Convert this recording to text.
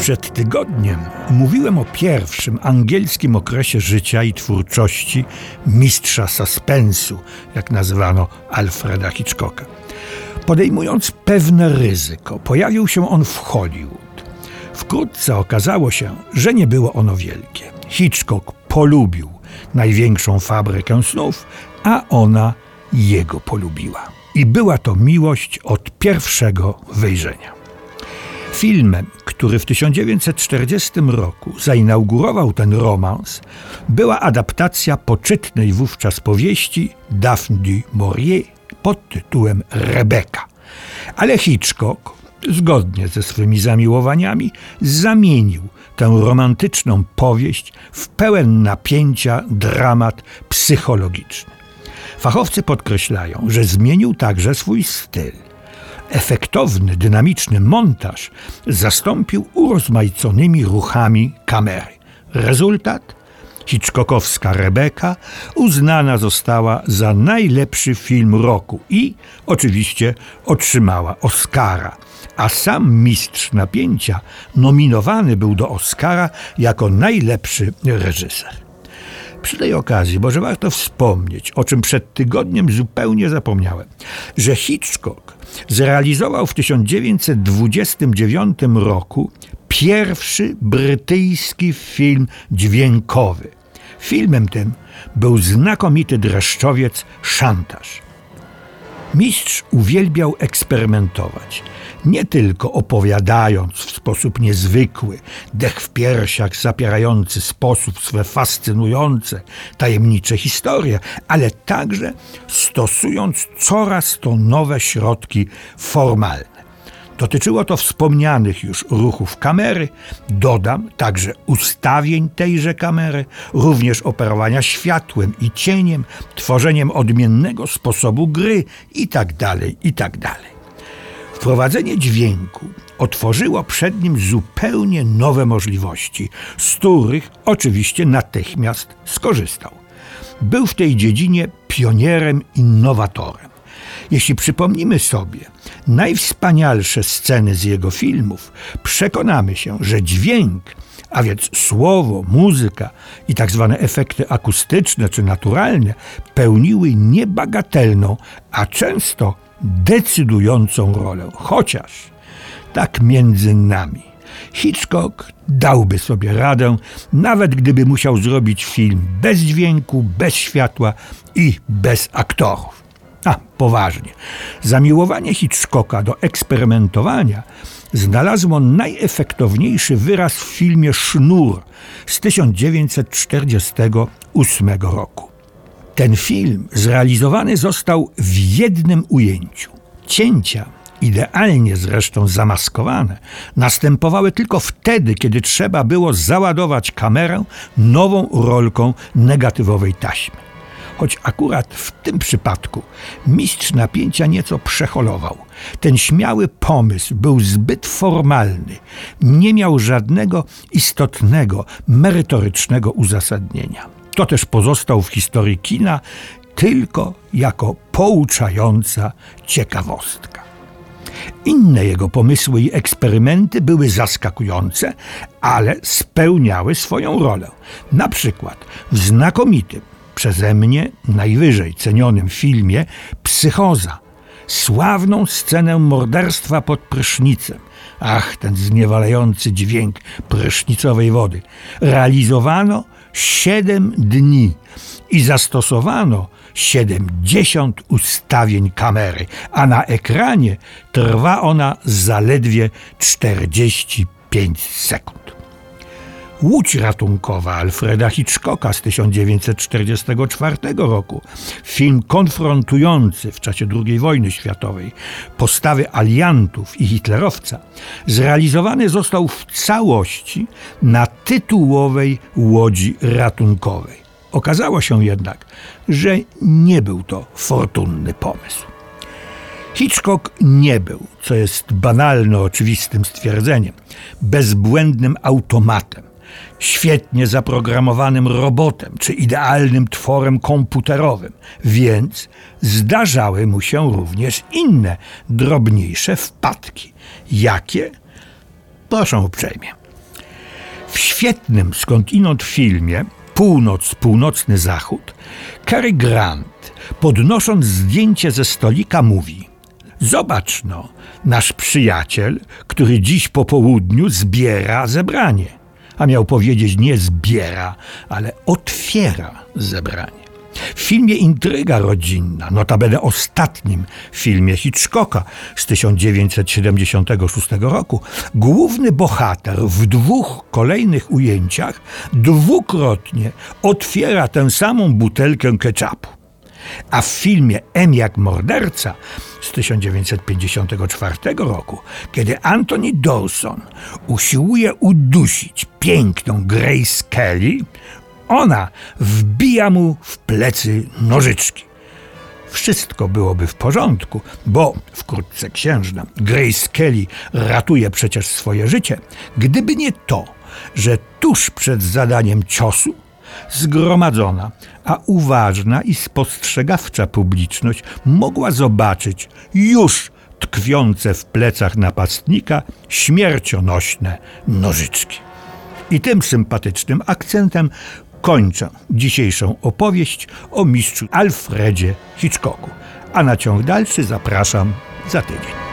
Przed tygodniem mówiłem o pierwszym angielskim okresie życia i twórczości mistrza suspensu, jak nazywano Alfreda Hitchcocka. Podejmując pewne ryzyko, pojawił się on w Hollywood. Wkrótce okazało się, że nie było ono wielkie. Hitchcock polubił największą fabrykę snów, a ona jego polubiła. I była to miłość od pierwszego wejrzenia. Filmem, który w 1940 roku zainaugurował ten romans, była adaptacja poczytnej wówczas powieści Daphne du Maurier pod tytułem Rebeka. Ale Hitchcock, zgodnie ze swymi zamiłowaniami, zamienił tę romantyczną powieść w pełen napięcia dramat psychologiczny. Fachowcy podkreślają, że zmienił także swój styl. Efektowny, dynamiczny montaż zastąpił urozmaiconymi ruchami kamery. Rezultat? Hitchcockowska Rebeka uznana została za najlepszy film roku i oczywiście otrzymała Oscara, a sam mistrz napięcia nominowany był do Oscara jako najlepszy reżyser. Przy tej okazji może warto wspomnieć, o czym przed tygodniem zupełnie zapomniałem, że Hitchcock zrealizował w 1929 roku pierwszy brytyjski film dźwiękowy. Filmem tym był znakomity dreszczowiec Szantaż. Mistrz uwielbiał eksperymentować, nie tylko opowiadając w sposób niezwykły, dech w piersiach zapierający sposób swe fascynujące, tajemnicze historie, ale także stosując coraz to nowe środki formalne. Dotyczyło to wspomnianych już ruchów kamery, dodam także ustawień tejże kamery, również operowania światłem i cieniem, tworzeniem odmiennego sposobu gry itd. Tak itd. Tak Wprowadzenie dźwięku otworzyło przed nim zupełnie nowe możliwości, z których oczywiście natychmiast skorzystał. Był w tej dziedzinie pionierem, innowatorem. Jeśli przypomnimy sobie najwspanialsze sceny z jego filmów, przekonamy się, że dźwięk, a więc słowo, muzyka i tak zwane efekty akustyczne czy naturalne, pełniły niebagatelną, a często decydującą rolę. Chociaż tak między nami. Hitchcock dałby sobie radę, nawet gdyby musiał zrobić film bez dźwięku, bez światła i bez aktorów. A, poważnie. Zamiłowanie Hitchcocka do eksperymentowania znalazło najefektowniejszy wyraz w filmie Sznur z 1948 roku. Ten film zrealizowany został w jednym ujęciu. Cięcia, idealnie zresztą zamaskowane, następowały tylko wtedy, kiedy trzeba było załadować kamerę nową rolką negatywowej taśmy choć akurat w tym przypadku mistrz napięcia nieco przeholował. Ten śmiały pomysł był zbyt formalny, nie miał żadnego istotnego, merytorycznego uzasadnienia. To też pozostał w historii kina tylko jako pouczająca ciekawostka. Inne jego pomysły i eksperymenty były zaskakujące, ale spełniały swoją rolę. Na przykład w znakomitym, przeze mnie najwyżej cenionym filmie Psychoza. Sławną scenę morderstwa pod prysznicem. Ach, ten zniewalający dźwięk prysznicowej wody. Realizowano 7 dni i zastosowano 70 ustawień kamery, a na ekranie trwa ona zaledwie 45 sekund. Łódź ratunkowa Alfreda Hitchcocka z 1944 roku, film konfrontujący w czasie II wojny światowej postawy aliantów i hitlerowca, zrealizowany został w całości na tytułowej łodzi ratunkowej. Okazało się jednak, że nie był to fortunny pomysł. Hitchcock nie był, co jest banalno oczywistym stwierdzeniem, bezbłędnym automatem świetnie zaprogramowanym robotem czy idealnym tworem komputerowym, więc zdarzały mu się również inne, drobniejsze wpadki. Jakie? Proszę uprzejmie. W świetnym skądinąd filmie Północ, Północny Zachód Cary Grant, podnosząc zdjęcie ze stolika, mówi Zobacz no, nasz przyjaciel, który dziś po południu zbiera zebranie. A miał powiedzieć nie zbiera, ale otwiera zebranie. W filmie Intryga rodzinna, notabene ostatnim filmie Hitchcocka z 1976 roku, główny bohater w dwóch kolejnych ujęciach dwukrotnie otwiera tę samą butelkę ketchupu. A w filmie M jak morderca z 1954 roku, kiedy Anthony Dawson usiłuje udusić piękną Grace Kelly, ona wbija mu w plecy nożyczki. Wszystko byłoby w porządku, bo wkrótce księżna Grace Kelly ratuje przecież swoje życie, gdyby nie to, że tuż przed zadaniem ciosu zgromadzona, a uważna i spostrzegawcza publiczność mogła zobaczyć już tkwiące w plecach napastnika śmiercionośne nożyczki. I tym sympatycznym akcentem kończę dzisiejszą opowieść o mistrzu Alfredzie Hitchcocku. A na ciąg dalszy zapraszam za tydzień.